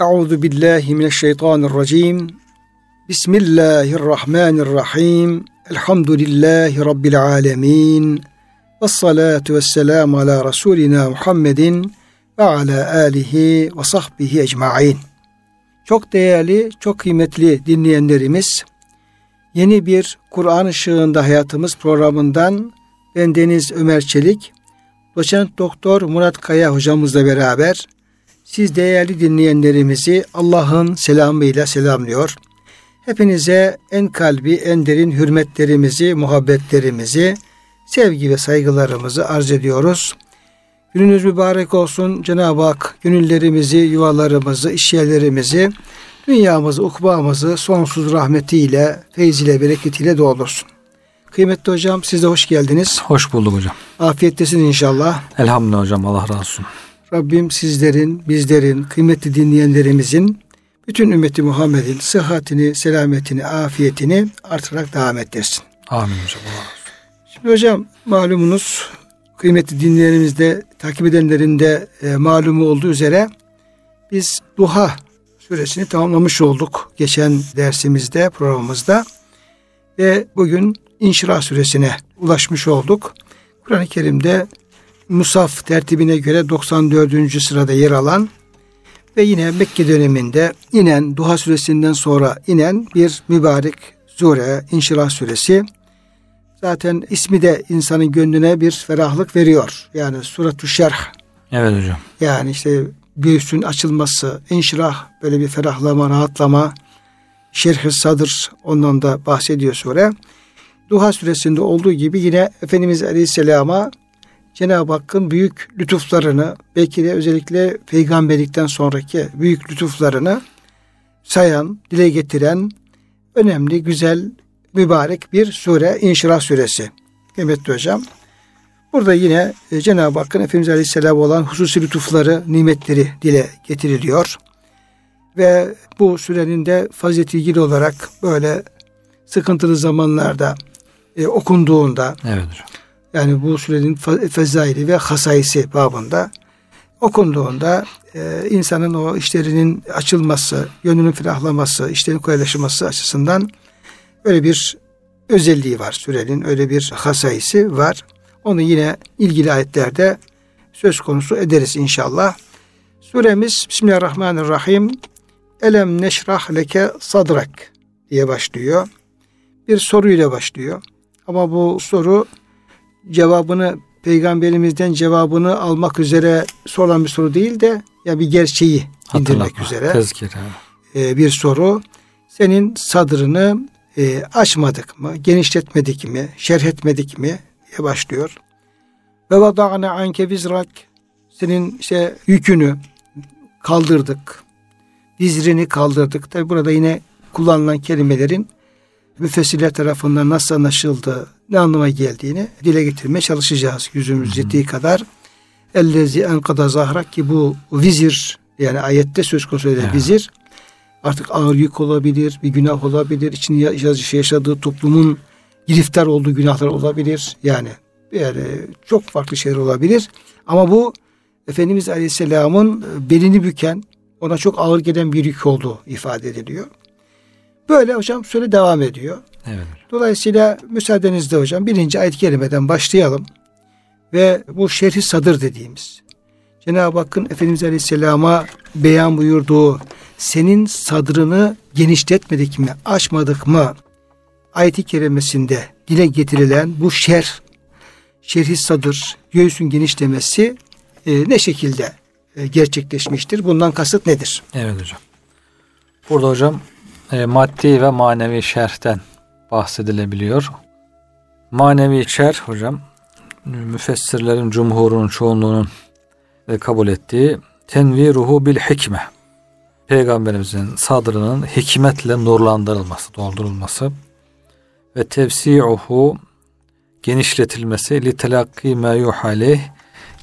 Euzu billahi mineşşeytanirracim. Bismillahirrahmanirrahim. Elhamdülillahi rabbil alamin. Ves salatu vesselam ala rasulina Muhammedin ve ala alihi ve sahbihi ecmaîn. Çok değerli, çok kıymetli dinleyenlerimiz, yeni bir Kur'an ışığında hayatımız programından ben Deniz Ömer Çelik, doçent doktor Murat Kaya hocamızla beraber siz değerli dinleyenlerimizi Allah'ın selamıyla selamlıyor. Hepinize en kalbi, en derin hürmetlerimizi, muhabbetlerimizi, sevgi ve saygılarımızı arz ediyoruz. Gününüz mübarek olsun. Cenab-ı Hak gönüllerimizi, yuvalarımızı, işyerlerimizi, dünyamızı, ukbamızı sonsuz rahmetiyle, feyziyle, bereketiyle doldursun. Kıymetli hocam siz de hoş geldiniz. Hoş bulduk hocam. Afiyettesin inşallah. Elhamdülillah hocam Allah razı olsun. Rabbim sizlerin, bizlerin, kıymetli dinleyenlerimizin, bütün ümmeti Muhammed'in sıhhatini, selametini, afiyetini artırarak devam ettirsin. Amin hocam. Şimdi hocam malumunuz kıymetli dinleyenlerimizde, takip edenlerin de e, malumu olduğu üzere biz Duha suresini tamamlamış olduk geçen dersimizde, programımızda. Ve bugün İnşirah suresine ulaşmış olduk. Kur'an-ı Kerim'de Musaf tertibine göre 94. sırada yer alan ve yine Mekke döneminde inen Duha suresinden sonra inen bir mübarek sure İnşirah suresi. Zaten ismi de insanın gönlüne bir ferahlık veriyor. Yani suratu şerh. Evet hocam. Yani işte göğsün açılması, inşirah böyle bir ferahlama, rahatlama, şerh sadır ondan da bahsediyor sure. Duha suresinde olduğu gibi yine Efendimiz Aleyhisselam'a Cenab-ı Hakk'ın büyük lütuflarını belki de özellikle peygamberlikten sonraki büyük lütuflarını sayan, dile getiren önemli, güzel, mübarek bir sure İnşirah suresi. Kıymetli hocam. Burada yine e, Cenab-ı Hakk'ın Efendimiz Aleyhisselam olan hususi lütufları, nimetleri dile getiriliyor. Ve bu sürenin de fazileti ilgili olarak böyle sıkıntılı zamanlarda e, okunduğunda Evet hocam. Yani bu sürenin fe- fezaili ve hasaisi babında okunduğunda e, insanın o işlerinin açılması, gönlünün ferahlaması, işlerin kolaylaşması açısından öyle bir özelliği var sürenin, öyle bir hasaisi var. Onu yine ilgili ayetlerde söz konusu ederiz inşallah. Suremiz Bismillahirrahmanirrahim. Elem neşrah leke sadrak diye başlıyor. Bir soruyla başlıyor. Ama bu soru cevabını peygamberimizden cevabını almak üzere sorulan bir soru değil de ya bir gerçeği indirmek üzere Tezkire. e, bir soru. Senin sadrını e, açmadık mı, genişletmedik mi, şerh etmedik mi diye başlıyor. Ve vada'ne anke vizrak senin işte yükünü kaldırdık. Vizrini kaldırdık. Tabi burada yine kullanılan kelimelerin müfessirler tarafından nasıl anlaşıldığı, ne anlama geldiğini dile getirmeye çalışacağız yüzümüz yettiği kadar. Ellezi enkada zahrak ki bu vizir yani ayette söz konusu edilen vizir artık ağır yük olabilir, bir günah olabilir, içinde yaş- yaşadığı toplumun giriftar olduğu günahlar olabilir. Yani yani çok farklı şeyler olabilir. Ama bu Efendimiz Aleyhisselam'ın belini büken, ona çok ağır gelen bir yük olduğu ifade ediliyor. Böyle hocam söyle devam ediyor. Evet. Dolayısıyla müsaadenizle hocam birinci ayet kelimeden başlayalım. Ve bu şerhi sadır dediğimiz Cenab-ı Hakk'ın Efendimiz Aleyhisselam'a beyan buyurduğu senin sadrını genişletmedik mi, açmadık mı? Ayet-i kerimesinde dile getirilen bu şer, şerhi sadır, göğsün genişlemesi e, ne şekilde e, gerçekleşmiştir? Bundan kasıt nedir? Evet hocam. Burada hocam e, maddi ve manevi şerhten bahsedilebiliyor. Manevi şerh hocam müfessirlerin cumhurunun çoğunluğunun e, kabul ettiği tenviruhu bil hikme. Peygamberimizin sadrının hikmetle nurlandırılması, doldurulması ve tevsi'uhu genişletilmesi li telakki ma yuhaleyh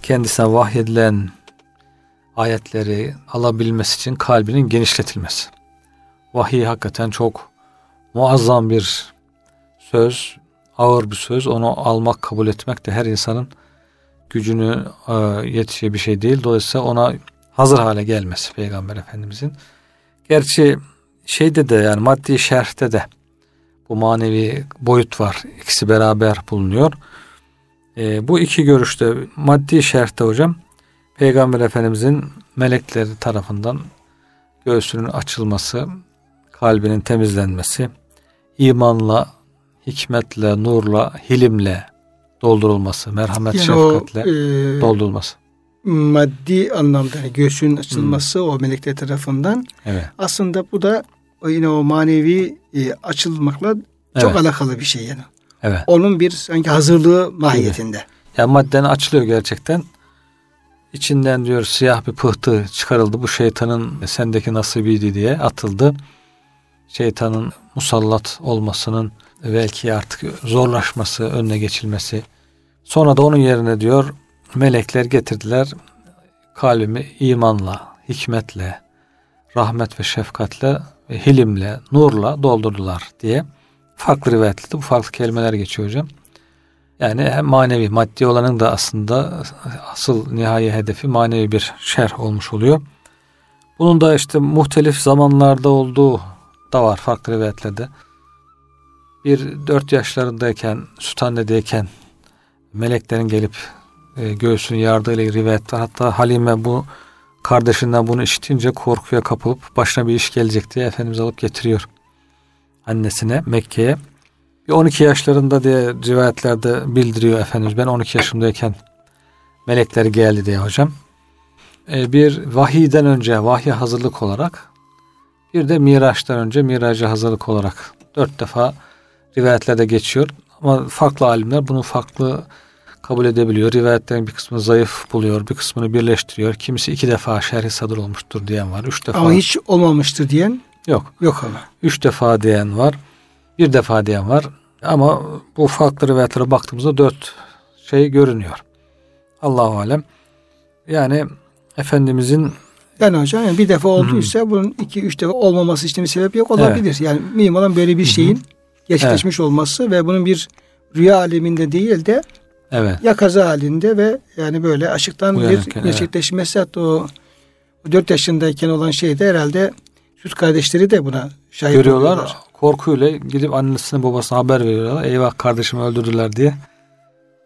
kendisine vahyedilen ayetleri alabilmesi için kalbinin genişletilmesi. Vahiy hakikaten çok muazzam bir söz, ağır bir söz. Onu almak, kabul etmek de her insanın gücünü e, yetişeceği bir şey değil. Dolayısıyla ona hazır hale gelmesi Peygamber Efendimizin. Gerçi şeyde de yani maddi şerhte de bu manevi boyut var. İkisi beraber bulunuyor. E, bu iki görüşte maddi şerhte hocam Peygamber Efendimizin melekleri tarafından göğsünün açılması, kalbinin temizlenmesi, imanla, hikmetle, nurla, hilimle doldurulması, merhamet, yani şefkatle o, e, doldurulması. Maddi anlamda yani göğsünün açılması hmm. o melekler tarafından. Evet. Aslında bu da yine o manevi e, açılmakla çok evet. alakalı bir şey yani. Evet. Onun bir sanki hazırlığı mahiyetinde. Evet. Yani madden açılıyor gerçekten. İçinden diyor siyah bir pıhtı çıkarıldı. Bu şeytanın sendeki nasibiydi diye atıldı. Şeytanın musallat olmasının belki artık zorlaşması, önüne geçilmesi. Sonra da onun yerine diyor melekler getirdiler kalbimi imanla, hikmetle, rahmet ve şefkatle, ve hilimle, nurla doldurdular diye farklı rivayetlerde bu farklı kelimeler geçiyor hocam. Yani hem manevi, maddi olanın da aslında asıl nihai hedefi manevi bir şerh olmuş oluyor. Bunun da işte muhtelif zamanlarda olduğu da var farklı rivayetlerde. Bir dört yaşlarındayken, süt annedeyken meleklerin gelip e, göğsünü yardığıyla rivayet var. Hatta Halime bu kardeşinden bunu işitince korkuya kapılıp başına bir iş gelecek diye Efendimiz alıp getiriyor annesine Mekke'ye. 12 yaşlarında diye rivayetlerde bildiriyor Efendimiz. Ben 12 yaşımdayken melekler geldi diye hocam. Ee, bir vahiyden önce vahye hazırlık olarak bir de Miraç'tan önce Miraç'a hazırlık olarak dört defa rivayetlerde geçiyor. Ama farklı alimler bunu farklı kabul edebiliyor. Rivayetlerin bir kısmını zayıf buluyor, bir kısmını birleştiriyor. Kimisi iki defa şerhi sadır olmuştur diyen var. Üç defa. Ama hiç olmamıştır diyen yok. Yok ama. Üç defa diyen var. Bir defa diyen var. Ama bu farklı rivayetlere baktığımızda dört şey görünüyor. Allahu alem. Yani Efendimizin yani hocam yani bir defa olduysa hmm. bunun iki üç defa olmaması için bir sebep yok olabilir. Evet. Yani mühim olan böyle bir şeyin gerçekleşmiş evet. olması ve bunun bir rüya aleminde değil de evet. ya kaza halinde ve yani böyle aşıktan Uyanırken, bir gerçekleşmesi evet. hatta o, o 4 yaşındayken olan şey de herhalde süt kardeşleri de buna şahit görüyorlar. Oluyorlar. Korkuyla gidip annesine babasına haber veriyorlar. Eyvah kardeşimi öldürdüler diye.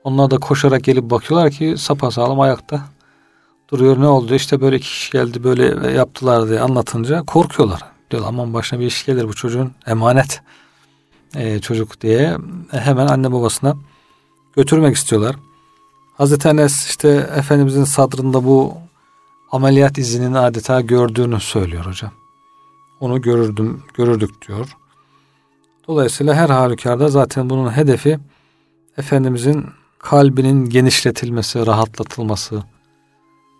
Onlar da koşarak gelip bakıyorlar ki sapasağlam ayakta duruyor. Ne oldu? İşte böyle kişi geldi böyle yaptılar diye anlatınca korkuyorlar. Diyor aman başına bir iş gelir bu çocuğun emanet e, çocuk diye hemen anne babasına götürmek istiyorlar. Hazreti Enes işte Efendimizin sadrında bu ameliyat izinin adeta gördüğünü söylüyor hocam. Onu görürdüm, görürdük diyor. Dolayısıyla her halükarda zaten bunun hedefi Efendimizin kalbinin genişletilmesi, rahatlatılması.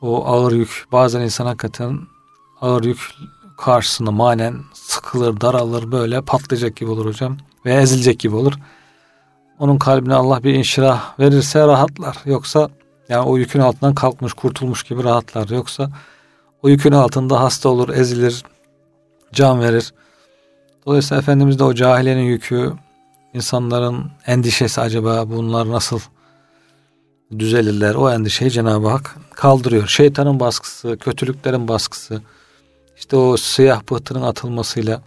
O ağır yük, bazen insan hakikaten ağır yük karşısında manen sıkılır, daralır, böyle patlayacak gibi olur hocam. Ve ezilecek gibi olur onun kalbine Allah bir inşirah verirse rahatlar. Yoksa yani o yükün altından kalkmış, kurtulmuş gibi rahatlar. Yoksa o yükün altında hasta olur, ezilir, can verir. Dolayısıyla Efendimiz de o cahilenin yükü, insanların endişesi acaba bunlar nasıl düzelirler? O endişeyi Cenab-ı Hak kaldırıyor. Şeytanın baskısı, kötülüklerin baskısı, işte o siyah pıhtının atılmasıyla.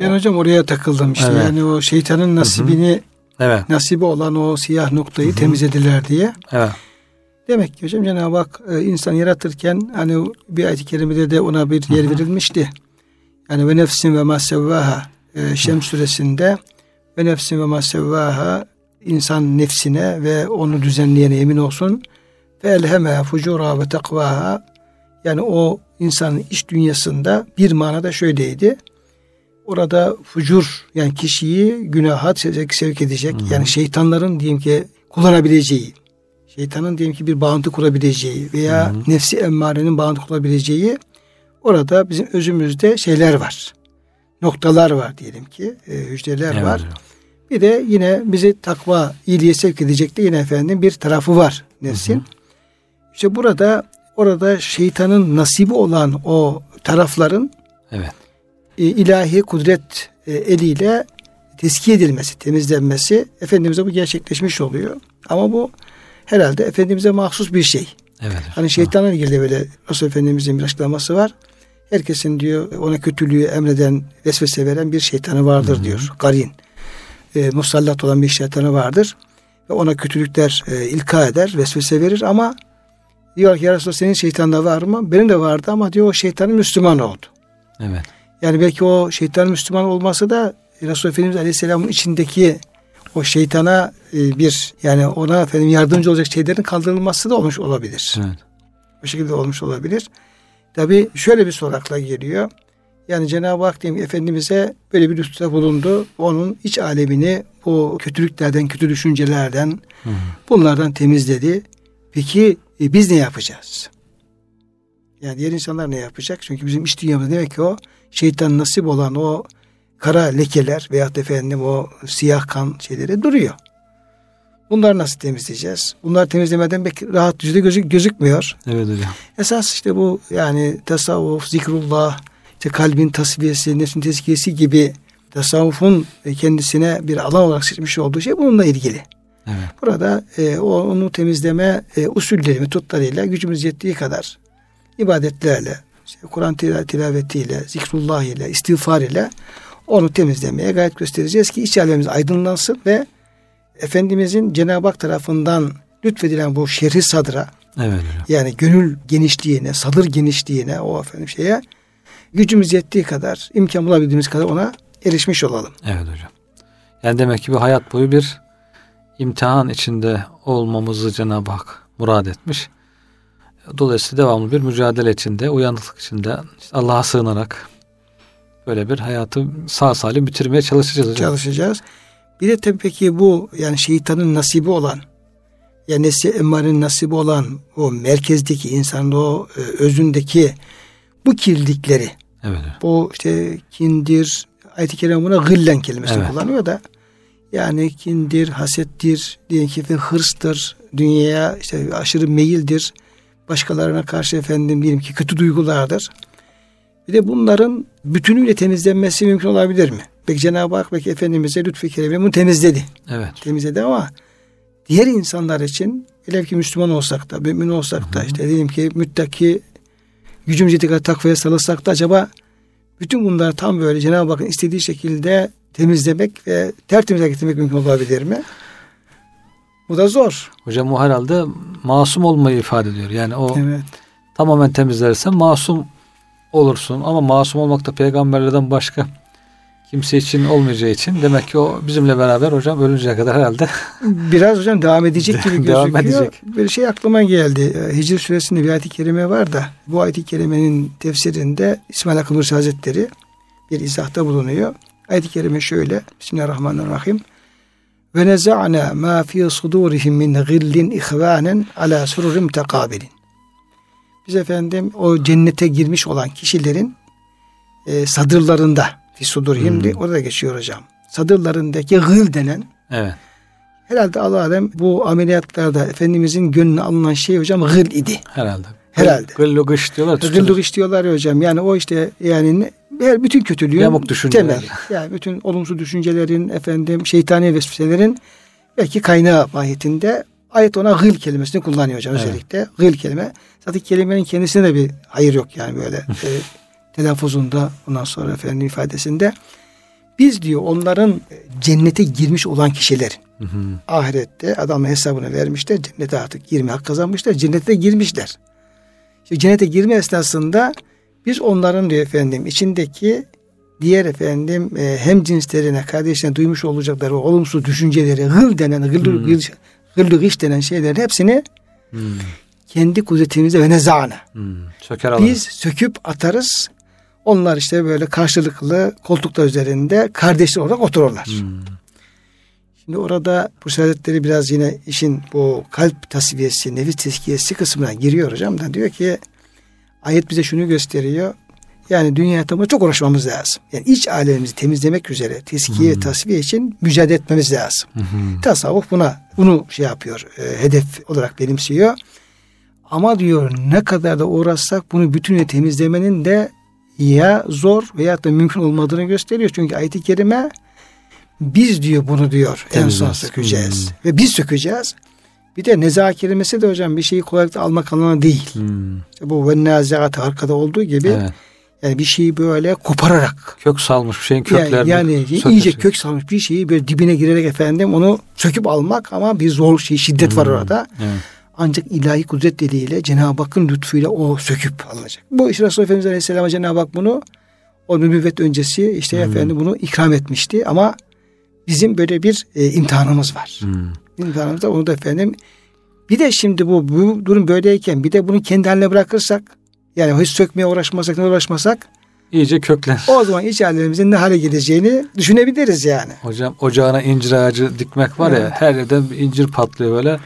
Ben hocam oraya takıldım işte. Evet. Yani o şeytanın nasibini Hı-hı Evet. Nasibi olan o siyah noktayı Hı-hı. temizlediler diye. Evet. Demek ki hocam Cenab-ı Hak e, insan yaratırken hani bir ayet-i kerimede de ona bir yer Hı-hı. verilmişti. Yani ve nefsin ve masevvaha e, Şems suresinde ve nefsin ve masevvaha insan nefsine ve onu düzenleyene emin olsun. Ve elheme fucura ve takvaha yani o insanın iç dünyasında bir manada şöyleydi orada fucur yani kişiyi günaha sevk edecek hmm. yani şeytanların diyelim ki kullanabileceği şeytanın diyelim ki bir bağıntı kurabileceği veya hmm. nefsi emmarenin bağıntı kurabileceği orada bizim özümüzde şeyler var. Noktalar var diyelim ki e, hücreler evet. var. Bir de yine bizi takva iyiliğe sevk edecek de yine efendim bir tarafı var nefsin. Hı İşte burada orada şeytanın nasibi olan o tarafların evet e, ilahi kudret e, eliyle teskiye edilmesi, temizlenmesi Efendimiz'e bu gerçekleşmiş oluyor. Ama bu herhalde Efendimiz'e mahsus bir şey. Evet. Hani şeytanla ilgili böyle Resul Efendimizin bir açıklaması var. Herkesin diyor ona kötülüğü emreden, vesvese veren bir şeytanı vardır Hı-hı. diyor. Garin. E, musallat olan bir şeytanı vardır. Ve ona kötülükler e, ilka eder, vesvese verir ama diyor ki ya Resulallah senin şeytanda var mı? Benim de vardı ama diyor o şeytanın Müslüman oldu. Evet. Yani belki o şeytanın Müslüman olması da Resulullah Efendimiz Aleyhisselam'ın içindeki o şeytana e, bir yani ona efendim yardımcı olacak şeylerin kaldırılması da olmuş olabilir. Evet. Bu şekilde olmuş olabilir. Tabi şöyle bir soru akla geliyor. Yani Cenab-ı Hak diyeyim Efendimiz'e böyle bir lütufta bulundu. Onun iç alemini o kötülüklerden, kötü düşüncelerden, hı bunlardan temizledi. Peki e, biz ne yapacağız? Yani diğer insanlar ne yapacak? Çünkü bizim iç dünyamız demek ki o şeytan nasip olan o kara lekeler veyahut efendim o siyah kan şeyleri duruyor. Bunları nasıl temizleyeceğiz? Bunlar temizlemeden belki rahat yüzde gözük, gözükmüyor. Evet hocam. Esas işte bu yani tasavvuf, zikrullah, işte kalbin tasfiyesi, nefsin tezkiyesi gibi tasavvufun kendisine bir alan olarak seçmiş olduğu şey bununla ilgili. Evet. Burada e, onu temizleme e, usulleri, metotlarıyla gücümüz yettiği kadar ibadetlerle, işte Kur'an tilavetiyle, zikrullah ile, istiğfar ile onu temizlemeye gayret göstereceğiz ki iç alemimiz aydınlansın ve Efendimizin Cenab-ı Hak tarafından lütfedilen bu şerhi sadra evet. yani gönül genişliğine, sadır genişliğine o efendim şeye gücümüz yettiği kadar, imkan bulabildiğimiz kadar ona erişmiş olalım. Evet hocam. Yani demek ki bir hayat boyu bir imtihan içinde olmamızı Cenab-ı Hak murad etmiş. Dolayısıyla devamlı bir mücadele içinde, uyanıklık içinde işte Allah'a sığınarak böyle bir hayatı sağ salim bitirmeye çalışacağız hocam. Çalışacağız. Bir de tabii peki bu yani şeytanın nasibi olan yani nesi emmarenin nasibi olan o merkezdeki insanın o e, özündeki bu kirlilikleri evet. bu işte kindir ayet-i kerime buna gıllen kelimesini evet. kullanıyor da yani kindir, hasettir, diyelim ki hırstır, dünyaya işte aşırı meyildir, başkalarına karşı efendim diyelim ki kötü duygulardır. Bir de bunların bütünüyle temizlenmesi mümkün olabilir mi? Peki Cenab-ı Hak belki Efendimiz'e lütfu keremiyle bunu temizledi. Evet. Temizledi ama diğer insanlar için hele ki Müslüman olsak da, mümin olsak da, işte diyelim ki müttaki gücümüz yettiği takvaya salırsak da acaba bütün bunları tam böyle Cenab-ı Hakk'ın istediği şekilde temizlemek ve tertemize getirmek mümkün olabilir mi? Bu da zor. Hocam o herhalde masum olmayı ifade ediyor. Yani o evet. tamamen temizlersen masum olursun. Ama masum olmak da peygamberlerden başka kimse için olmayacağı için demek ki o bizimle beraber hocam ölünceye kadar herhalde biraz hocam devam edecek gibi gözüküyor. devam edecek. Bir şey aklıma geldi. Ee, Hicr suresinde bir ayet-i kerime var da bu ayet-i kerimenin tefsirinde İsmail Hakkı Nursi Hazretleri bir izahta bulunuyor. Ayet-i kerime şöyle. Bismillahirrahmanirrahim. Ve neza'na ma fi sudurihim min gillin ihvanen ala sururim tekabilin. Biz efendim o cennete girmiş olan kişilerin e, sadırlarında fi sudurihim hmm. orada geçiyor hocam. Sadırlarındaki gıl denen evet. herhalde Allah alem bu ameliyatlarda Efendimizin gönlüne alınan şey hocam gıl idi. Herhalde. Herhalde. Gıllu gış diyorlar. Gıllu gış diyorlar ya hocam. Yani o işte yani her bütün kötülüğün Yamuk temeli. Yani bütün olumsuz düşüncelerin efendim şeytani vesveselerin belki kaynağı mahiyetinde ayet ona gıl kelimesini kullanıyor hocam evet. özellikle. Gıl kelime. Zaten kelimenin kendisine de bir hayır yok yani böyle e, telaffuzunda ondan sonra efendim ifadesinde. Biz diyor onların cennete girmiş olan kişilerin hı hı. ahirette adamın hesabını vermişler. Cennete artık girme hak kazanmışlar. Cennete girmişler. İşte cennete girme esnasında biz onların diyor efendim içindeki diğer efendim e, hem cinslerine kardeşlerine duymuş olacakları o olumsuz düşünceleri gıl denen gıl, hmm. gıl, gıl, gıl denen şeylerin hepsini hmm. kendi kudretimizle ve nezana hmm. Söker biz söküp atarız. Onlar işte böyle karşılıklı koltuklar üzerinde kardeşler olarak otururlar. Hmm. Şimdi orada bu Hazretleri biraz yine işin bu kalp tasfiyesi, nefis tezkiyesi kısmına giriyor hocam da diyor ki ayet bize şunu gösteriyor. Yani dünya tamı çok uğraşmamız lazım. Yani iç alemimizi temizlemek üzere teskiye hmm. tasfiye için mücadele etmemiz lazım. Hmm. Tasavvuf buna bunu şey yapıyor, e, hedef olarak benimsiyor. Ama diyor ne kadar da uğraşsak bunu bütünüyle temizlemenin de ya zor veya da mümkün olmadığını gösteriyor. Çünkü ayet-i kerime biz diyor bunu diyor en son sökeceğiz. Hmm. Ve biz sökeceğiz. Bir de neza kelimesi de hocam bir şeyi kolaylıkla almak anlamına değil. Hmm. İşte bu ve naziat arkada olduğu gibi Evet. yani bir şeyi böyle kopararak Kök salmış bir şeyin yani, köklerini yani sökecek. iyice kök salmış bir şeyi böyle dibine girerek efendim onu söküp almak ama bir zor şey şiddet var Hmm. orada. Evet. Ancak ilahi kudret diliyle Cenab-ı Hakk'ın lütfuyla o söküp alınacak. Bu işte Resulullah Efendimiz Aleyhisselam'a Cenab-ı Hak bunu o nübüvvet öncesi işte Hmm. efendim bunu ikram etmişti ama bizim böyle bir e, imtihanımız var. Hmm. İmtihanımızda onu da efendim bir de şimdi bu, bu durum böyleyken bir de bunu kendi haline bırakırsak yani hiç sökmeye uğraşmasak ne uğraşmasak İyice köklen. o zaman iç halimizin ne hale geleceğini düşünebiliriz yani. Hocam ocağına incir ağacı dikmek var ya Evet. her yerden bir incir patlıyor böyle.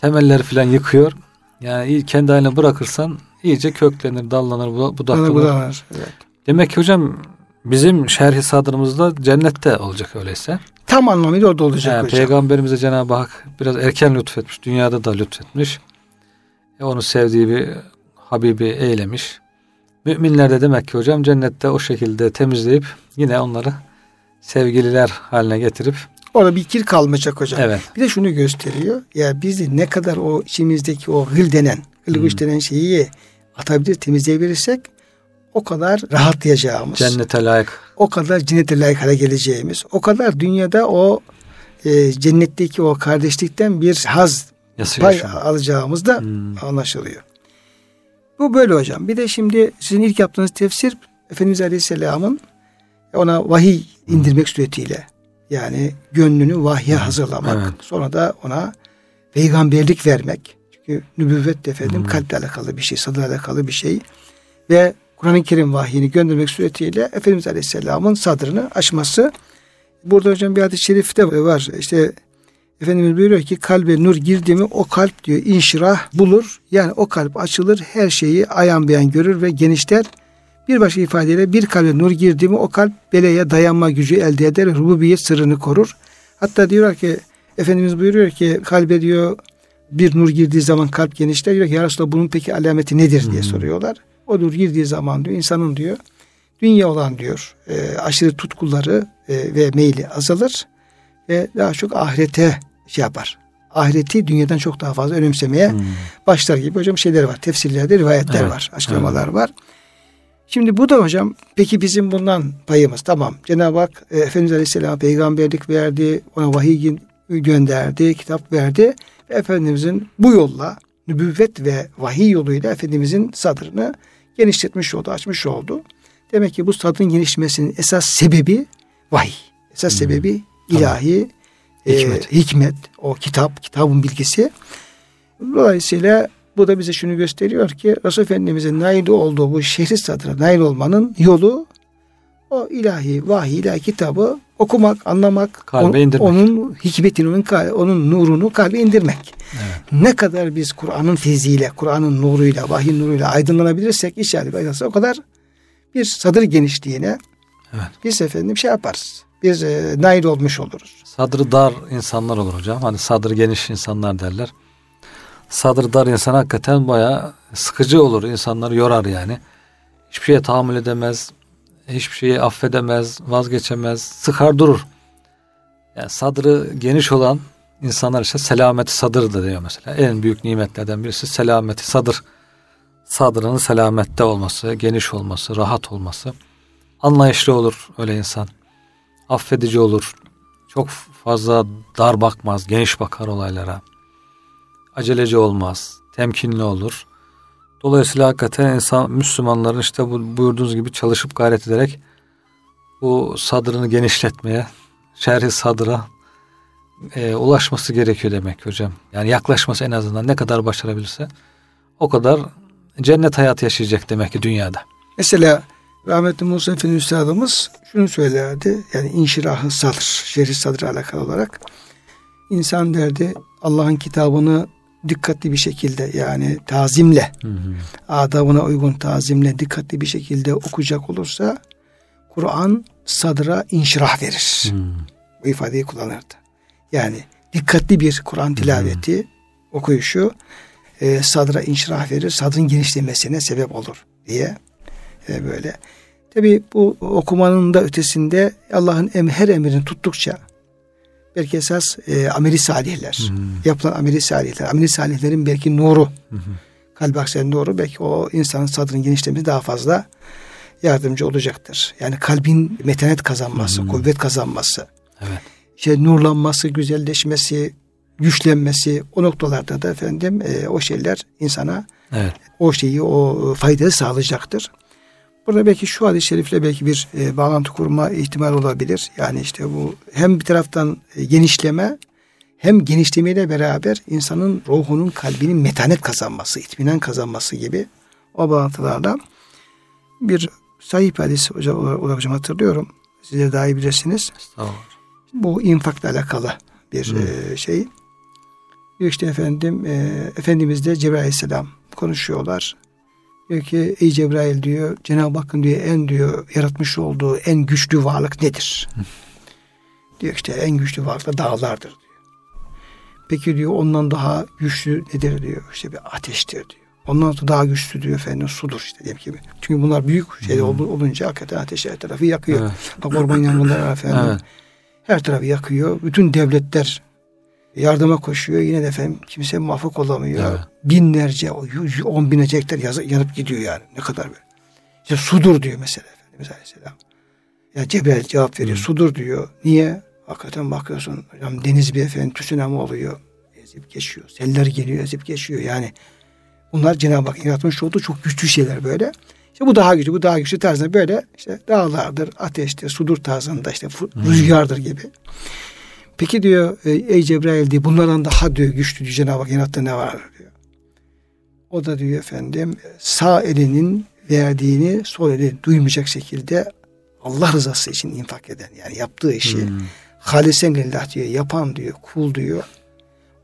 Temelleri falan yıkıyor. Yani kendi haline bırakırsan iyice köklenir, dallanır, budaklanır. bu da var. Evet. Demek ki hocam bizim şerhi sadrımızda cennette olacak öyleyse. Tam anlamıyla orada olacak Yani hocam. Peygamberimize Cenab-ı Hak biraz erken lütfetmiş. Dünyada da lütfetmiş. E, onu sevdiği bir Habibi eylemiş. Müminler de demek ki hocam cennette o şekilde temizleyip yine onları sevgililer haline getirip Orada bir kir kalmayacak hocam. evet Bir de şunu gösteriyor. Ya biz de ne kadar o içimizdeki o hıl denen, hılgıç Hmm. denen şeyi atabilir, temizleyebilirsek o kadar rahatlayacağımız, cennete layık o kadar cennete layık hale geleceğimiz, o kadar dünyada o e, cennetteki o kardeşlikten bir haz yası pay yaşam. alacağımız da Hmm. anlaşılıyor. Bu böyle hocam. Bir de şimdi sizin ilk yaptığınız tefsir Efendimiz Aleyhisselam'ın ona vahiy indirmek suretiyle yani gönlünü vahye hazırlamak. Evet. Sonra da ona peygamberlik vermek. Çünkü nübüvvet de efendim Hmm. kalple alakalı bir şey, sadrla alakalı bir şey. Ve Kur'an-ı Kerim vahyini göndermek suretiyle Efendimiz Aleyhisselam'ın sadrını açması. Burada hocam bir hadis-i şerifte var. İşte Efendimiz buyuruyor ki kalbe nur girdi mi o kalp diyor inşirah bulur. Yani o kalp açılır her şeyi ayan beyan görür ve genişler. Bir başka ifadeyle bir kalbe nur girdi mi o kalp beleye dayanma gücü elde eder. Rububiyet sırrını korur. Hatta diyorlar ki Efendimiz buyuruyor ki kalbe diyor bir nur girdiği zaman kalp genişler. Diyor ki ya Resulallah bunun peki alameti nedir diye Hmm. soruyorlar. O nur girdiği zaman diyor insanın diyor dünya olan diyor e, aşırı tutkuları e, ve meyli azalır ve daha çok ahirete şey yapar. Ahireti dünyadan çok daha fazla önemsemeye Hmm. başlar gibi hocam şeyler var. Tefsirlerde rivayetler Evet, var. Açıklamalar var. Şimdi bu da hocam peki bizim bundan payımız tamam. Cenab-ı Hak e, Efendimiz Aleyhisselam peygamberlik verdi. Ona vahiy gönderdi. Kitap verdi. Ve Efendimizin bu yolla nübüvvet ve vahiy yoluyla Efendimizin sadrını genişletmiş oldu, açmış oldu. Demek ki bu sadrın genişlemesinin esas sebebi vahiy. Esas Hmm. sebebi Tamam. ilahi e, Hikmet. hikmet, o kitap, kitabın bilgisi. Dolayısıyla bu da bize şunu gösteriyor ki Resul Efendimiz'in nail olduğu bu şehri sadıra nail olmanın yolu o ilahi, vahiy, ilahi kitabı okumak, anlamak, Kalbe on- indirmek. onun hikmetini, onun, onun nurunu kalbe indirmek. Evet. Ne kadar biz Kur'an'ın feziyle, Kur'an'ın nuruyla, vahiy nuruyla aydınlanabilirsek inşallah o kadar bir sadır genişliğine Evet. biz efendim şey yaparız. Biz e, nail olmuş oluruz. Sadrı dar insanlar olur hocam. Hani sadrı geniş insanlar derler. Sadrı dar insan hakikaten bayağı sıkıcı olur. İnsanları yorar yani. Hiçbir şeye tahammül edemez. Hiçbir şeyi affedemez, vazgeçemez, sıkar durur. Yani sadrı geniş olan insanlar işte selameti sadır da diyor mesela. En büyük nimetlerden birisi selameti sadır. Sadrının selamette olması, geniş olması, rahat olması. Anlayışlı olur öyle insan. Affedici olur. Çok fazla dar bakmaz, geniş bakar olaylara. Aceleci olmaz, temkinli olur. Dolayısıyla hakikaten insan Müslümanların işte bu buyurduğunuz gibi çalışıp gayret ederek bu sadrını genişletmeye, şerhi sadra e, ulaşması gerekiyor demek hocam. Yani yaklaşması en azından ne kadar başarabilirse o kadar cennet hayatı yaşayacak demek ki dünyada. Mesela rahmetli Musa Efendi Üstadımız şunu söylerdi. Yani inşirahı sadr, şerhi sadr alakalı olarak. insan derdi Allah'ın kitabını dikkatli bir şekilde yani tazimle, Hı hı. adabına uygun tazimle dikkatli bir şekilde okuyacak olursa Kur'an sadra inşirah verir. Hı. Bu ifadeyi kullanırdı. Yani dikkatli bir Kur'an tilaveti, okuyuşu e, sadra inşirah verir, sadrın genişlemesine sebep olur diye e, böyle. Tabi bu okumanın da ötesinde Allah'ın em, her emrini tuttukça belki esas e, ameli salihler. Hmm. Yapılan ameli salihler. Ameli salihlerin belki nuru. Hmm. Kalp akseden nuru belki o insanın sadrının genişlemesi daha fazla yardımcı olacaktır. Yani kalbin metanet kazanması, hmm. kuvvet kazanması. Evet. İşte nurlanması, güzelleşmesi, güçlenmesi o noktalarda da efendim e, o şeyler insana evet. o şeyi o faydayı sağlayacaktır. Burada belki şu hadis-i şerifle belki bir e, bağlantı kurma ihtimal olabilir. Yani işte bu hem bir taraftan e, genişleme hem genişlemeyle beraber insanın ruhunun kalbinin metanet kazanması, itminan kazanması gibi o bağlantılarla bir sahip hadis hocam, hocam hatırlıyorum. Size daha iyi bilirsiniz. Bu infakla alakalı bir e, şey. Diyor işte efendim e, Efendimiz de Cebrail Aleyhisselam konuşuyorlar. Diyor ki ey Cebrail diyor Cenab-ı Hakk'ın diyor en diyor yaratmış olduğu en güçlü varlık nedir? diyor işte en güçlü varlık da dağlardır diyor. Peki diyor ondan daha güçlü nedir diyor. İşte bir ateştir diyor. Ondan sonra daha güçlü diyor efendim sudur işte diyelim gibi. Çünkü bunlar büyük şey hmm. olunca hakikaten ateş her tarafı yakıyor. Evet. Bak orman yangınları efendim. Evet. Her tarafı yakıyor. Bütün devletler yardıma koşuyor. Yine de efendim kimse muvaffak olamıyor. Evet. Binlerce, on binlerce hektar yanıp gidiyor yani. Ne kadar böyle. İşte sudur diyor mesela Efendimiz Aleyhisselam. Ya Cebel cevap veriyor. Hı. Sudur diyor. Niye? Hakikaten bakıyorsun hocam deniz bir efendim tsunami oluyor. Ezip geçiyor. Seller geliyor ezip geçiyor. Yani bunlar Cenab-ı Hak yaratmış olduğu çok güçlü şeyler böyle. İşte bu daha güçlü, bu daha güçlü tarzında böyle işte dağlardır, ateştir, sudur tarzında işte rüzgardır gibi. Peki diyor ey Cebrail diye bunlardan daha diyor güçlü diyor Cenab-ı Hak yarattı ne var diyor. O da diyor efendim sağ elinin verdiğini sol eli duymayacak şekilde Allah rızası için infak eden yani yaptığı işi hmm. halisen lillah diyor yapan diyor kul diyor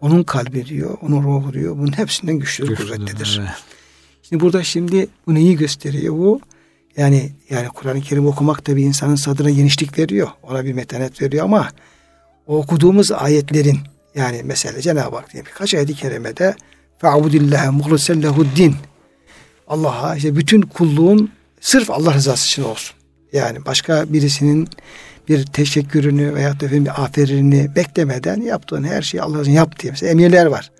onun kalbi diyor onun ruhu diyor bunun hepsinden güçlü kuvvetlidir. Evet. Şimdi burada şimdi bu neyi gösteriyor bu? Yani yani Kur'an-ı Kerim okumak da bir insanın sadrına genişlik veriyor. Ona bir metanet veriyor ama o okuduğumuz ayetlerin yani mesela Cenab-ı Hak diye birkaç ayet-i kerimede fe'abudillâhe muhlisen din Allah'a işte bütün kulluğun sırf Allah rızası için olsun. Yani başka birisinin bir teşekkürünü veya da bir aferinini beklemeden yaptığın her şeyi Allah'ın yap diye mesela emirler var.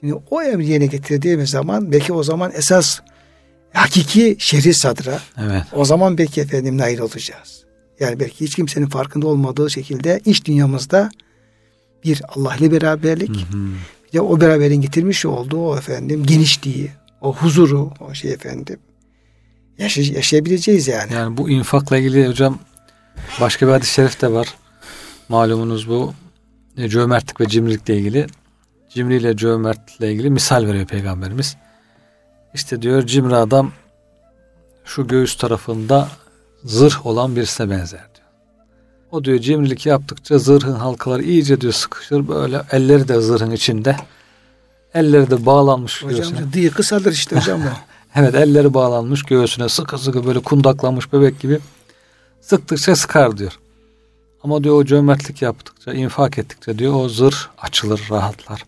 Şimdi o emri yerine getirdiğimiz zaman belki o zaman esas hakiki şehri sadra evet. o zaman belki efendim nail olacağız. Yani belki hiç kimsenin farkında olmadığı şekilde iç dünyamızda bir Allah ile beraberlik hı hı. bir de o beraberin getirmiş olduğu o efendim genişliği, o huzuru, o şey efendim yaşay yaşayabileceğiz yani. Yani bu infakla ilgili hocam başka bir hadis-i şerif de var. Malumunuz bu e, cömertlik ve cimrilikle ilgili. Cimri ile cömertlikle ilgili misal veriyor Peygamberimiz. İşte diyor cimri adam şu göğüs tarafında zırh olan birisine benzer diyor. O diyor cimrilik yaptıkça zırhın halkaları iyice diyor sıkışır böyle elleri de zırhın içinde. Elleri de bağlanmış hocam, göğsüne. Diye kısalır işte hocam bu. evet elleri bağlanmış göğsüne sıkı sıkı böyle kundaklanmış bebek gibi sıktıkça sıkar diyor. Ama diyor o cömertlik yaptıkça, infak ettikçe diyor o zırh açılır, rahatlar.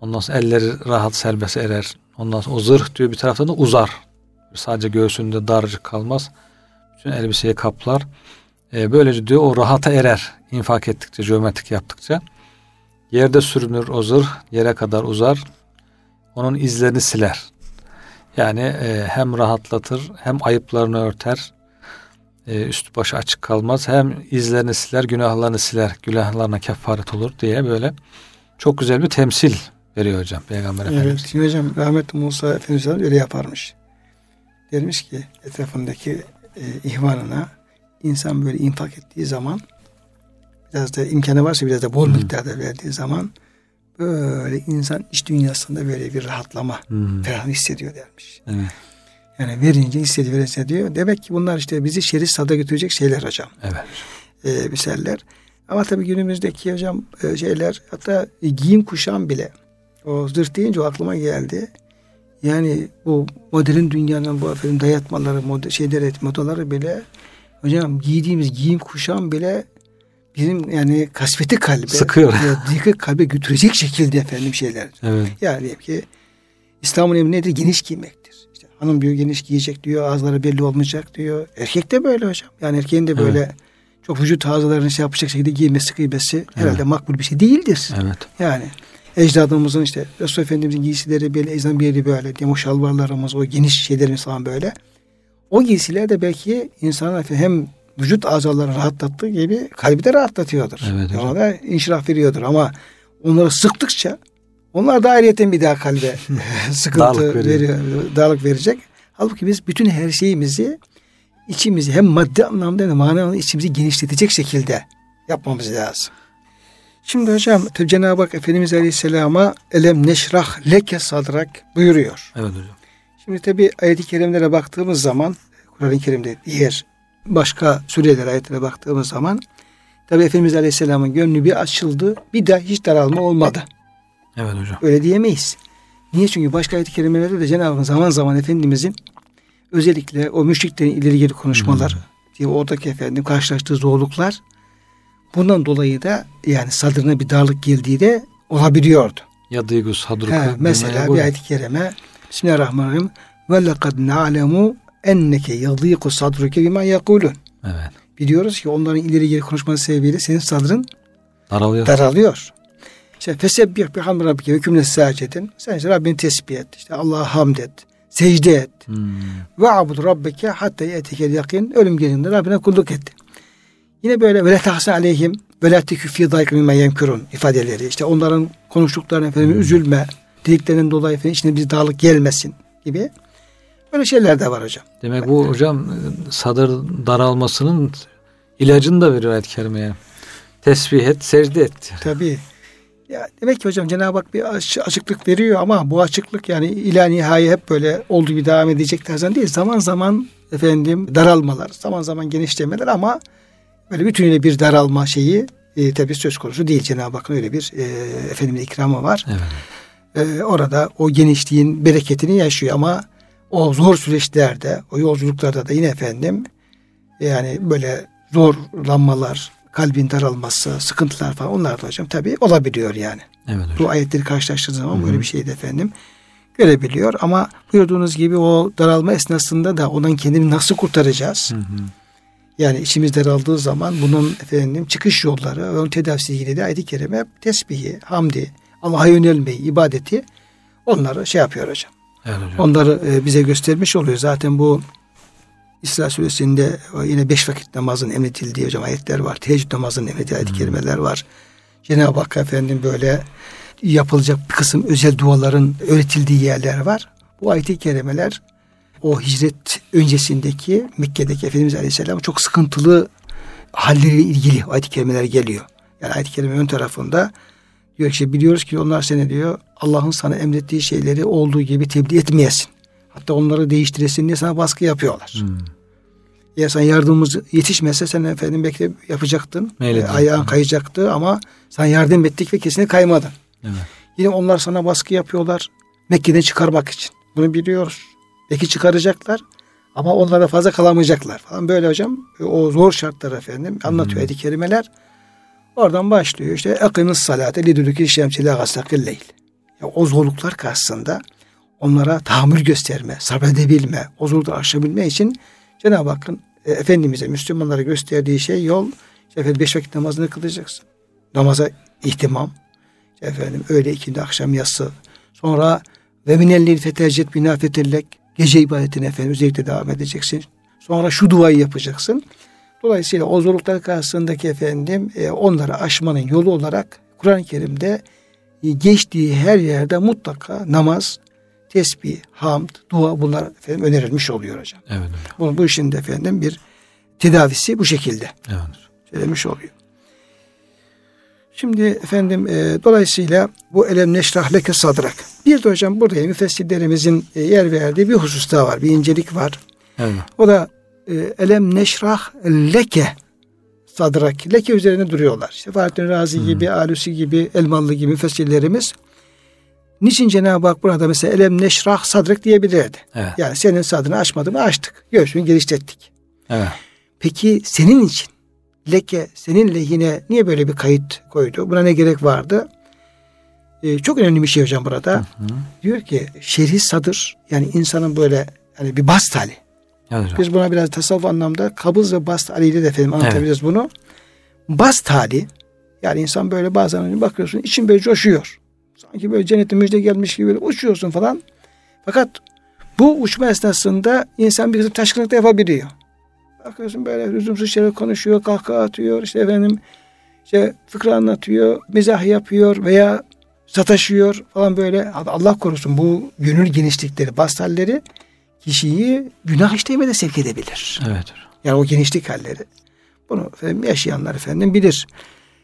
Ondan sonra elleri rahat serbest erer. Ondan sonra o zırh diyor bir taraftan da uzar. Sadece göğsünde darcık kalmaz bütün elbiseyi kaplar. E, böylece diyor o rahata erer. infak ettikçe, geometrik yaptıkça. Yerde sürünür o zırh, yere kadar uzar. Onun izlerini siler. Yani e, hem rahatlatır, hem ayıplarını örter. E, üstü başı açık kalmaz. Hem izlerini siler, günahlarını siler. Günahlarına kefaret olur diye böyle çok güzel bir temsil veriyor hocam Peygamber evet, Efendimiz. Evet hocam rahmetli Musa Efendimiz öyle yaparmış. Dermiş ki etrafındaki e, ihvanına insan böyle infak ettiği zaman biraz da imkanı varsa biraz da bol hmm. miktarda verdiği zaman böyle insan iç dünyasında böyle bir rahatlama hmm. ferah hissediyor dermiş. Evet. Yani verince hissediyor, hissediyor. Demek ki bunlar işte bizi şerit sada götürecek şeyler hocam. Evet. Ee, misaller. Ama tabii günümüzdeki hocam e, şeyler hatta giyim kuşam bile o zırh deyince o aklıma geldi. Yani bu modern dünyanın bu efendim dayatmaları, mod şeyleri, modaları bile hocam giydiğimiz giyim kuşam bile bizim yani kasveti kalbe sıkıyor. Dikkat kalbe götürecek şekilde efendim şeyler. Evet. Yani ki İslam'ın emri nedir? Geniş giymektir. İşte hanım diyor geniş giyecek diyor, ağızları belli olmayacak diyor. Erkek de böyle hocam. Yani erkeğin de böyle evet. çok vücut ağzalarını şey yapacak şekilde giymesi, giymesi herhalde makbul bir şey değildir. Evet. Yani ecdadımızın işte Resul Efendimizin giysileri böyle ecdan bir yeri böyle diye o şalvarlarımız, o geniş şeylerimiz falan böyle. O giysiler de belki insanın hem vücut azalarını rahatlattığı gibi kalbi de rahatlatıyordur. Evet, Ona da inşirah veriyordur ama onları sıktıkça onlar da ayrıyeten bir daha kalbe sıkıntı Darlık veriyor. veriyor, darlık verecek. Halbuki biz bütün her şeyimizi içimizi hem maddi anlamda hem de manevi anlamda içimizi genişletecek şekilde yapmamız lazım. Şimdi hocam tabi Cenab-ı Hak Efendimiz Aleyhisselam'a elem neşrah leke sadrak buyuruyor. Evet hocam. Şimdi tabi ayet-i kerimelere baktığımız zaman Kur'an-ı Kerim'de diğer başka sureler ayetlere baktığımız zaman tabi Efendimiz Aleyhisselam'ın gönlü bir açıldı bir daha hiç daralma olmadı. Evet hocam. Öyle diyemeyiz. Niye? Çünkü başka ayet-i kerimelerde de Cenab-ı Hak zaman zaman Efendimizin özellikle o müşriklerin ileri geri konuşmalar, diye oradaki efendim karşılaştığı zorluklar bundan dolayı da yani sadrına bir darlık geldiği de olabiliyordu. Ya duygu sadruku. Ha, mesela bir ayet-i kerime Bismillahirrahmanirrahim ve lekad na'lemu enneke yadîku sadruke bima yekulun. Evet. Biliyoruz ki onların ileri geri konuşması sebebiyle senin sadrın Daralıyor. daralıyor. İşte fesebbih bihamdi rabbike ve kümle sâcedin. Sen işte Rabbini tesbih et. İşte Allah'a hamd et. Secde et. Hmm. Ve abud rabbeke hatta yetekel yakin. Ölüm geldiğinde Rabbine kulluk et. Yine böyle ve la tahsen aleyhim ve la tekü fî dayık mimma yemkürün ifadeleri. İşte onların konuştuklarına efendim üzülme. Dediklerinden dolayı efendim içine bir dağlık gelmesin gibi. Böyle şeyler de var hocam. Demek bu hocam sadır daralmasının ilacını da veriyor ayet-i kerimeye. Tesbih et, secde et. Tabii. Ya demek ki hocam Cenab-ı Hak bir aç- açıklık veriyor ama bu açıklık yani ila nihai hep böyle olduğu gibi devam edecek tarzdan değil. Zaman zaman efendim daralmalar, zaman zaman genişlemeler ama böyle bütünüyle bir daralma şeyi e, tabii söz konusu değil. Cenab-ı Hakk'ın öyle bir e, efendim ikramı var. Evet. E, orada o genişliğin bereketini yaşıyor ama o zor süreçlerde, o yolculuklarda da yine efendim yani böyle zorlanmalar, kalbin daralması, sıkıntılar falan onlar da hocam tabii olabiliyor yani. Evet hocam. Bu ayetleri karşılaştığı zaman böyle bir şey de efendim görebiliyor. Ama buyurduğunuz gibi o daralma esnasında da ondan kendini nasıl kurtaracağız? Hı hı. Yani içimiz daraldığı zaman bunun efendim çıkış yolları ve onun tedavisi ilgili de ayet-i kerime tesbihi, hamdi, Allah'a yönelmeyi, ibadeti onları şey yapıyor hocam. Evet hocam. Onları e, bize göstermiş oluyor. Zaten bu İsra suresinde o yine beş vakit namazın emredildiği hocam ayetler var. Teheccüd namazının emredildiği ayet-i kerimeler var. Cenab-ı Hak efendim böyle yapılacak bir kısım özel duaların öğretildiği yerler var. Bu ayet-i kerimeler o hicret öncesindeki Mekke'deki Efendimiz Aleyhisselam çok sıkıntılı halleriyle ilgili ayet-i kerimeler geliyor. Yani ayet-i kerime ön tarafında diyor ki işte biliyoruz ki onlar seni diyor Allah'ın sana emrettiği şeyleri olduğu gibi tebliğ etmeyesin. Hatta onları değiştiresin diye sana baskı yapıyorlar. Hmm. Eğer sana yardımımız yetişmese sen efendim belki de yapacaktın. Meyledin. E, ayağın kayacaktı ama sana yardım ettik ve kesinlikle kaymadın. Evet. Yine onlar sana baskı yapıyorlar. Mekke'den çıkarmak için. Bunu biliyoruz. Belki çıkaracaklar ama onlara fazla kalamayacaklar falan. Böyle hocam o zor şartlar efendim anlatıyor ayet-i kerimeler. Oradan başlıyor işte akınız salate lidülükü şemsile gasakil leyl. Ya o zorluklar karşısında onlara tahammül gösterme, sabredebilme, o zorlukları aşabilme için Cenab-ı Hakk'ın e, Efendimiz'e, Müslümanlara gösterdiği şey yol, işte efendim beş vakit namazını kılacaksın. Namaza ihtimam. İşte efendim öğle, ikindi, akşam, yatsı. Sonra ve minellil fetecet binafetellek. Gece ibadetine efendim özellikle devam edeceksin. Sonra şu duayı yapacaksın. Dolayısıyla o zorluklar karşısındaki efendim e, onları aşmanın yolu olarak Kur'an-ı Kerim'de e, geçtiği her yerde mutlaka namaz, tesbih, hamd, dua bunlar efendim önerilmiş oluyor hocam. Evet hocam. Bu, bu işin de efendim bir tedavisi bu şekilde Evet. söylemiş oluyor. Şimdi efendim e, dolayısıyla bu elem neşrah leke sadrak. Bir de hocam burada müfessirlerimizin e, yer verdiği bir husus daha var. Bir incelik var. Evet. O da e, elem neşrah leke sadrak. Leke üzerine duruyorlar. İşte Fahrettin Razi gibi, Alusi gibi, Elmalı gibi müfessirlerimiz. Niçin Cenab-ı Hak burada mesela elem neşrah sadrak diyebilirdi. Evet. Yani senin sadrını açmadı mı açtık. Göğsünü genişlettik. Evet. Peki senin için leke senin lehine niye böyle bir kayıt koydu? Buna ne gerek vardı? Ee, çok önemli bir şey hocam burada. Diyor ki şerhi sadır yani insanın böyle hani bir bast hali. Evet hocam. Biz buna biraz tasavvuf anlamda kabız ve bast haliyle de efendim anlatabiliriz bunu. Bast hali yani insan böyle bazen bakıyorsun için böyle coşuyor. Sanki böyle cennetin müjde gelmiş gibi böyle uçuyorsun falan. Fakat bu uçma esnasında insan bir kısım taşkınlık da yapabiliyor. Bakıyorsun böyle lüzumsuz şeyler konuşuyor, kahkaha atıyor, işte efendim işte fıkra anlatıyor, mizah yapıyor veya sataşıyor falan böyle. Allah korusun bu gönül genişlikleri, bastalleri kişiyi günah işlemeye sevk edebilir. Evet. Yani o genişlik halleri. Bunu efendim, yaşayanlar efendim bilir.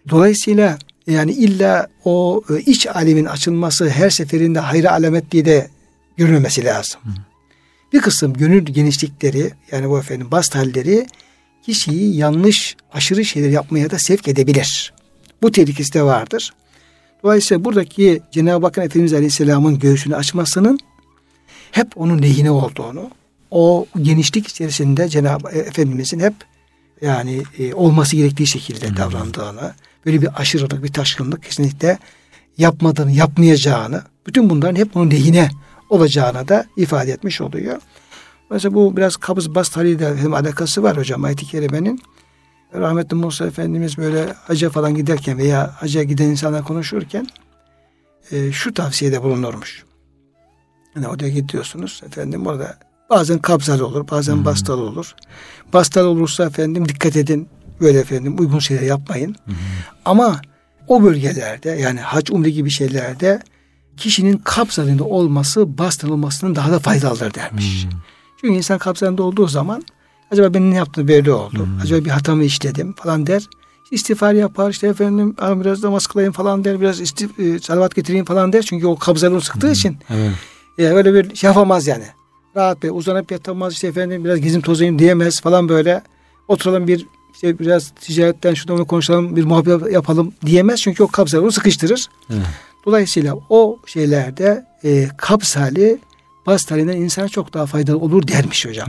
Dolayısıyla yani illa o e, iç alemin açılması her seferinde hayra alamet diye de görülmemesi lazım. Hı. Bir kısım gönül genişlikleri yani bu efendim bast halleri kişiyi yanlış aşırı şeyler yapmaya da sevk edebilir. Bu tehlikesi de vardır. Dolayısıyla buradaki Cenab-ı Hakk'ın Efendimiz Aleyhisselam'ın göğsünü açmasının hep onun lehine olduğunu, o genişlik içerisinde Cenab-ı Efendimizin hep yani e, olması gerektiği şekilde davrandığını, böyle bir aşırılık, bir taşkınlık kesinlikle yapmadığını, yapmayacağını, bütün bunların hep onun lehine olacağını da ifade etmiş oluyor. Mesela bu biraz kabız bast haliyle alakası var hocam ayet-i kerimenin. Rahmetli Musa Efendimiz böyle hacca falan giderken veya hacca giden insanlar konuşurken e, şu tavsiyede bulunurmuş. Yani oraya gidiyorsunuz efendim orada bazen kabzalı olur bazen hmm. bastalı olur. Bastalı olursa efendim dikkat edin böyle efendim uygun şeyler yapmayın. Hmm. Ama o bölgelerde yani hac umre gibi şeylerde kişinin kabzalında olması bastırılmasının daha da faydalıdır dermiş. Hmm. Çünkü insan kabzalında olduğu zaman acaba benim ne yaptığım belli oldu. Hmm. Acaba bir hatamı işledim falan der. İstiğfar yapar işte efendim biraz namaz kılayım falan der. Biraz istif, e, salavat getireyim falan der. Çünkü o kabzalını sıktığı hmm. için. Evet. E, öyle bir şey yapamaz yani. Rahat bir uzanıp yatamaz işte efendim biraz gezim tozayım diyemez falan böyle. Oturalım bir işte biraz ticaretten şuradan konuşalım bir muhabbet yapalım diyemez. Çünkü o kabzalını sıkıştırır. Evet. Dolayısıyla o şeylerde e, kabz hali bast halinden insana çok daha faydalı olur dermiş hocam.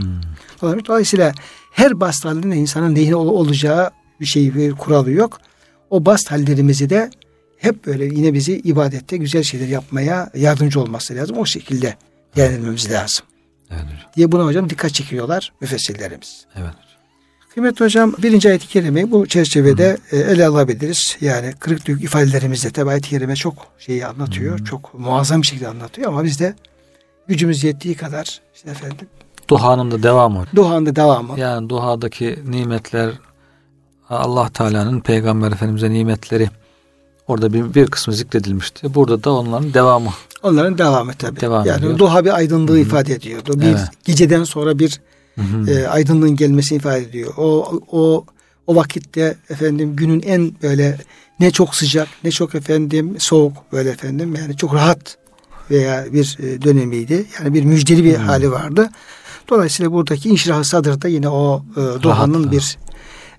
Hmm. Dolayısıyla her bast halinde insanın neyine olacağı bir şey bir kuralı yok. O bast hallerimizi de hep böyle yine bizi ibadette güzel şeyler yapmaya yardımcı olması lazım. O şekilde değerlendirmemiz lazım. Evet. Diye buna hocam dikkat çekiyorlar müfessirlerimiz. Evet Kıymetli hocam birinci ayet-i kerimeyi bu çerçevede Hı. E, ele alabiliriz. Yani kırık dök ifadelerimizde tabi ayet-i kerime çok şeyi anlatıyor. Hı. Çok muazzam bir şekilde anlatıyor ama biz de gücümüz yettiği kadar işte efendim. Duhanın da devamı. Duhanın da devamı. Yani duhadaki nimetler Allah Teala'nın Peygamber Efendimiz'e nimetleri orada bir, bir kısmı zikredilmişti. Burada da onların devamı. Onların devamı tabi. Devam yani ediyor. duha bir aydınlığı Hı. ifade ediyordu. Bir evet. geceden sonra bir E, aydınlığın gelmesini ifade ediyor. O o o vakitte efendim günün en böyle ne çok sıcak ne çok efendim soğuk böyle efendim yani çok rahat veya bir e, dönemiydi. Yani bir müjdeli bir hmm. hali vardı. Dolayısıyla buradaki inşirah sadırda yine o e, duhanın bir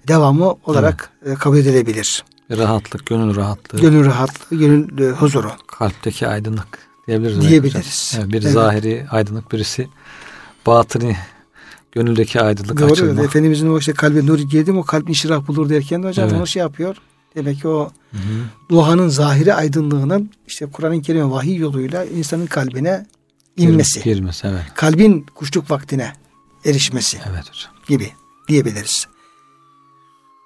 devamı olarak evet. kabul edilebilir. Rahatlık, gönül rahatlığı. Gönül rahatlığı, gönül e, huzuru. Kalpteki aydınlık diyebiliriz. Diyebiliriz. Yani biri evet. zahiri aydınlık, birisi batını gönüldeki aydınlık Doğru, açılma. Efendimizin o işte kalbe nur girdi o kalp inşirah bulur derken de hocam evet. onu şey yapıyor. Demek ki o hı hı. duhanın zahiri aydınlığının işte Kur'an-ı Kerim vahiy yoluyla insanın kalbine inmesi. Girmesi, evet. Kalbin kuşluk vaktine erişmesi evet hocam. gibi diyebiliriz.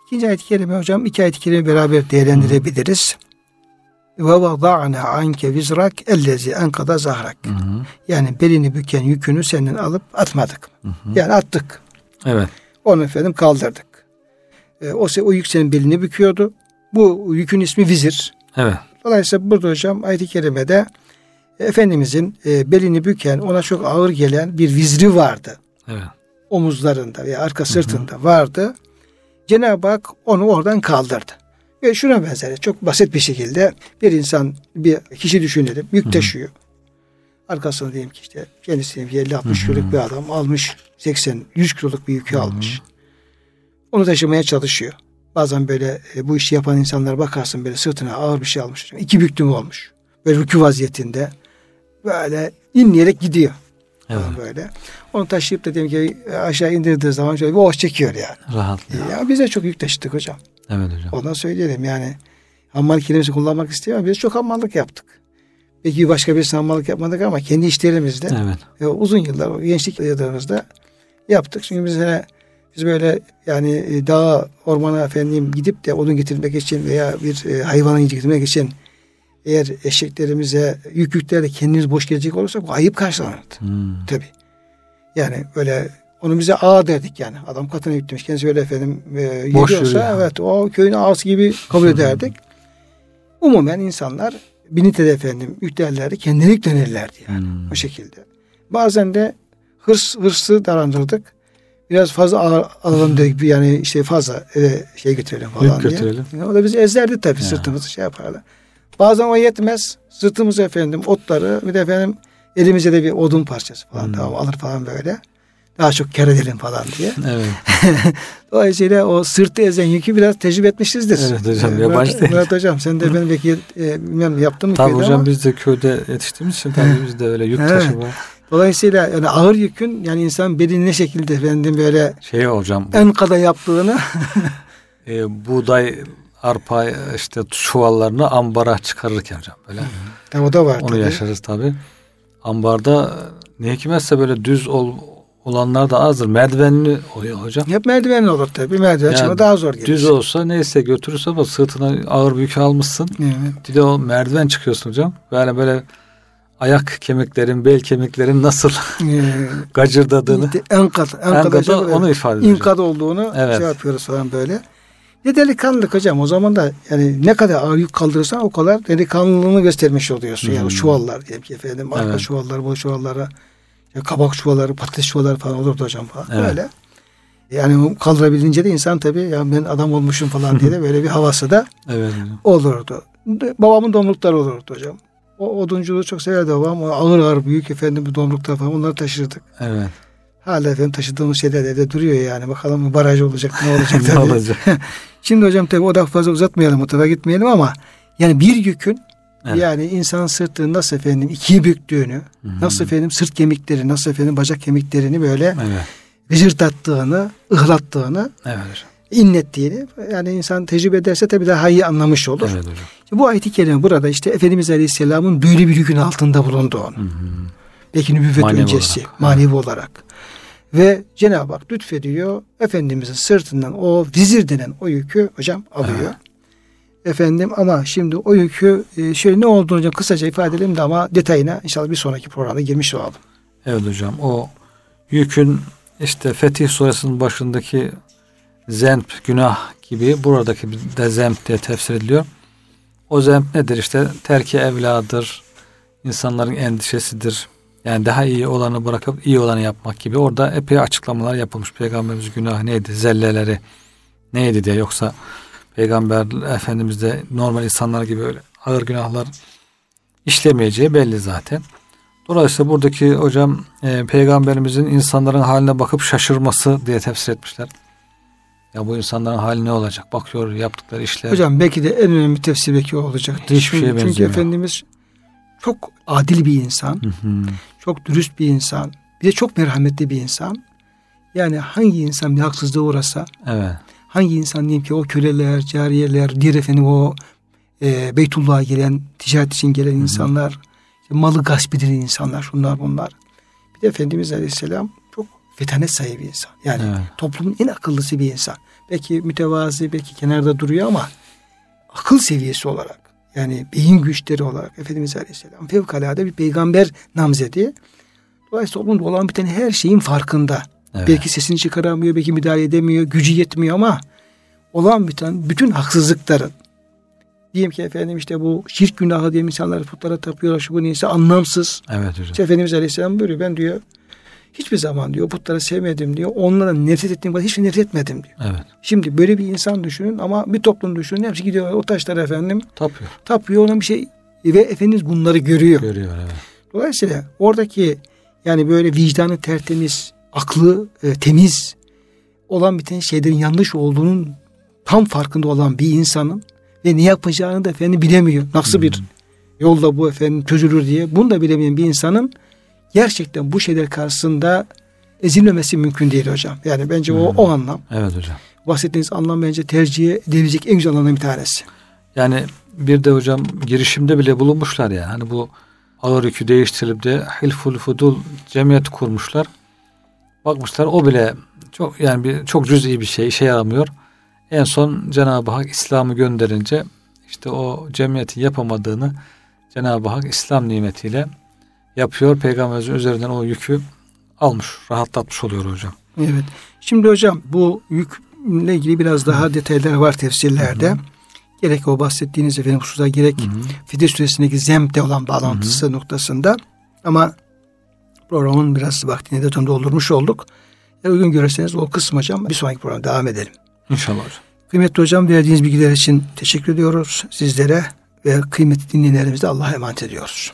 İkinci ayet-i kerime hocam iki ayet-i kerime beraber değerlendirebiliriz. Ve vada'na anke vizrak ellezi enkada zahrak. Yani belini büken yükünü senin alıp atmadık. Hı hı. Yani attık. Evet. Onu efendim kaldırdık. E, o, o yük senin belini büküyordu. Bu yükün ismi vizir. Evet. Dolayısıyla burada hocam ayet-i kerimede Efendimizin e, belini büken ona çok ağır gelen bir vizri vardı. Evet. Omuzlarında veya arka sırtında hı hı. vardı. Cenab-ı Hak onu oradan kaldırdı. Ve şuna benzer çok basit bir şekilde bir insan bir kişi düşünelim yük taşıyor. Arkasında diyelim ki işte kendisi diyelim 50-60 kiloluk bir adam almış 80-100 kiloluk bir yükü almış. Onu taşımaya çalışıyor. Bazen böyle e, bu işi yapan insanlar bakarsın böyle sırtına ağır bir şey almış. İki büktüm olmuş. Böyle rükü vaziyetinde. Böyle inleyerek gidiyor. Evet. Böyle. Onu taşıyıp da diyelim ki aşağı indirdiği zaman şöyle bir oh çekiyor yani. Rahat. Ya biz de çok yük taşıdık hocam. Evet hocam. Ondan söyleyelim yani hammal kelimesi kullanmak istemiyorum. Biz çok hammallık yaptık. Belki başka bir hammallık yapmadık ama kendi işlerimizde evet. e, uzun yıllar o gençlik yıllarımızda yaptık. Çünkü biz hele biz böyle yani e, dağa, ormana efendim gidip de odun getirmek için veya bir e, hayvanı getirmek için eğer eşeklerimize yük yüklerle kendimiz boş gelecek olursak bu ayıp karşılanırdı. Hmm. Tabi. Yani böyle onu bize ağa derdik yani. Adam katına yüklemiş. Kendisi öyle efendim e, yediyorsa yürüyor. evet o köyün ağası gibi kabul ederdik. Umumen insanlar binitede efendim yüklerlerdi. Kendine yüklenirlerdi yani. Hmm. O şekilde. Bazen de hırs hırsı darandırdık. Biraz fazla ağır alalım dedik. Yani işte fazla eve şey götürelim falan Yük diye. götürelim. Yani o da bizi ezerdi tabii Ya. sırtımızı şey yapardı. Bazen o yetmez. Sırtımızı efendim otları bir de efendim elimize de bir odun parçası falan Hmm. tamam, alır falan böyle. Daha çok kar edelim falan diye. Evet. Dolayısıyla o sırtı ezen yükü biraz tecrübe etmişizdir. Evet hocam, Ee, yabancı Murat, değil. Murat hocam sen de benim belki e, bilmem yaptın mı Tabii köyde hocam ama biz de köyde yetiştiğimiz için tabii biz de öyle yük He. taşıma. dolayısıyla yani ağır yükün yani insan belini ne şekilde efendim böyle Şey hocam bu, enkada yaptığını e, buğday arpa işte çuvallarını ambara çıkarırken hocam böyle. tabii o da var Onu tabii. yaşarız tabii. Ambarda ne hikmetse böyle düz ol, olanlar da azdır. Merdivenli oluyor hocam. Hep merdivenli olur tabii. Merdiven Yani çıkma daha zor gelir. Düz olsa neyse götürürse ama sırtına ağır bir yük almışsın. Evet. Bir de o merdiven çıkıyorsun hocam. Böyle böyle ayak kemiklerin, bel kemiklerin nasıl gacırdadığını. enkad, enkada, Enkada onu ifade ediyor. inkad olduğunu Evet. şey yapıyoruz falan böyle. Ne delikanlılık hocam o zaman da yani ne kadar ağır yük kaldırırsan o kadar delikanlılığını göstermiş oluyorsun. Hmm. Yani çuvallar diyelim ki efendim arka Evet. çuvallar, bu çuvallara ya kabak çuvalları, patates çuvalları falan olurdu hocam falan Evet. böyle. Yani kaldırabilince de insan tabii ya ben adam olmuşum falan diye de böyle bir havası da Evet olurdu. Babamın domlukları olurdu hocam. O odunculuğu çok severdi babam. O ağır ağır büyük efendim bir domluklar falan onları taşırdık. Evet. Hala efendim taşıdığımız şeyler de evde duruyor yani. Bakalım baraj olacak ne olacak ne tabii. olacak? Şimdi hocam tabii o da fazla uzatmayalım o tarafa gitmeyelim ama yani bir yükün Evet. yani insanın sırtını nasıl efendim ikiye büktüğünü, Hı hı. nasıl efendim sırt kemikleri, nasıl efendim bacak kemiklerini böyle Evet. vıcırdattığını, ıhlattığını, Evet inlettiğini yani insan tecrübe ederse tabii daha iyi anlamış olur. Evet hocam. Bu ayet-i kerime burada işte Efendimiz Aleyhisselam'ın böyle bir yükün altında bulunduğunu. Hı hı. Belki nübüvvet Manevi öncesi, olarak. manevi olarak. Ve Cenab-ı Hak lütfediyor. Efendimizin sırtından o vizir denen o yükü hocam alıyor. Evet. Efendim ama şimdi o yükü e, şöyle ne olduğunu hocam kısaca ifade edelim de ama detayına inşallah bir sonraki programda girmiş olalım. Evet hocam. O yükün işte Fetih suresinin başındaki zemp, günah gibi buradaki de zemp diye tefsir ediliyor. O zemp nedir? İşte terki evladır, insanların endişesidir. Yani daha iyi olanı bırakıp iyi olanı yapmak gibi. Orada epey açıklamalar yapılmış. Peygamberimiz günah neydi? Zelleleri neydi diye. Yoksa Peygamber Efendimiz de normal insanlar gibi öyle ağır günahlar işlemeyeceği belli zaten. Dolayısıyla buradaki hocam e, peygamberimizin insanların haline bakıp şaşırması diye tefsir etmişler. Ya bu insanların hali ne olacak? Bakıyor yaptıkları işler. Hocam belki de en önemli tefsir belki o olacaktır. Hiçbir şeye çünkü, çünkü. Efendimiz çok adil bir insan, Hı hı. çok dürüst bir insan, bir de çok merhametli bir insan. Yani hangi insan bir haksızlığa uğrasa, Evet. Hangi insan diyeyim ki o köleler, cariyeler, diğer efendim o e, Beytullah'a gelen, ticaret için gelen insanlar, işte malı gasp eden insanlar, şunlar bunlar. Bir de Efendimiz Aleyhisselam çok fetanet sahibi bir insan. Yani Evet. toplumun en akıllısı bir insan. Belki mütevazi, belki kenarda duruyor ama akıl seviyesi olarak yani beyin güçleri olarak Efendimiz Aleyhisselam fevkalade bir peygamber namzedi. Dolayısıyla toplumda olan biten her şeyin farkında. Evet. Belki sesini çıkaramıyor, belki müdahale edemiyor, gücü yetmiyor ama olan biten bütün haksızlıkların diyelim ki efendim işte bu şirk günahı diye insanlar putlara tapıyorlar şu bu neyse anlamsız. Evet hocam. İşte Efendimiz Aleyhisselam buyuruyor ben diyor hiçbir zaman diyor putları sevmedim diyor. Onlara nefret ettiğim kadar hiç nefret etmedim diyor. Evet. Şimdi böyle bir insan düşünün ama bir toplum düşünün. Hepsi gidiyor o taşlara efendim Tapıyor. tapıyor ona bir şey ve Efendimiz bunları görüyor. Görüyor evet. Dolayısıyla oradaki yani böyle vicdanı tertemiz, aklı e, temiz olan biten şeylerin yanlış olduğunun tam farkında olan bir insanın ve ne yapacağını da efendim bilemiyor. Nasıl bir yolda bu efendim çözülür diye bunu da bilemeyen bir insanın gerçekten bu şeyler karşısında ezilmemesi mümkün değil hocam. Yani bence o Hmm. o anlam. Evet hocam. Bahsettiğiniz anlam bence tercih edilecek en güzel anlamdan bir tanesi. Yani bir de hocam girişimde bile bulunmuşlar yani. Hani bu ağır yükü değiştirilip de Hilful Fudul cemiyeti kurmuşlar. Bakmışlar o bile çok yani bir çok cüz'i bir şey, işe yaramıyor. En son Cenab-ı Hak İslam'ı gönderince işte o cemiyetin yapamadığını Cenab-ı Hak İslam nimetiyle yapıyor. Peygamberimizin üzerinden o yükü almış, rahatlatmış oluyor hocam. Evet. Şimdi hocam bu yükle ilgili biraz daha detaylar var tefsirlerde. Hı hı. Gerek o bahsettiğiniz efendim hususa gerek hı hı. Fidye suresindeki zemde olan bağlantısı hı hı. noktasında ama programın biraz vaktini de tam doldurmuş olduk. Eğer uygun görürseniz o kısım hocam bir sonraki program devam edelim. İnşallah hocam. Kıymetli hocam verdiğiniz bilgiler için teşekkür ediyoruz sizlere ve kıymetli dinleyenlerimize Allah'a emanet ediyoruz.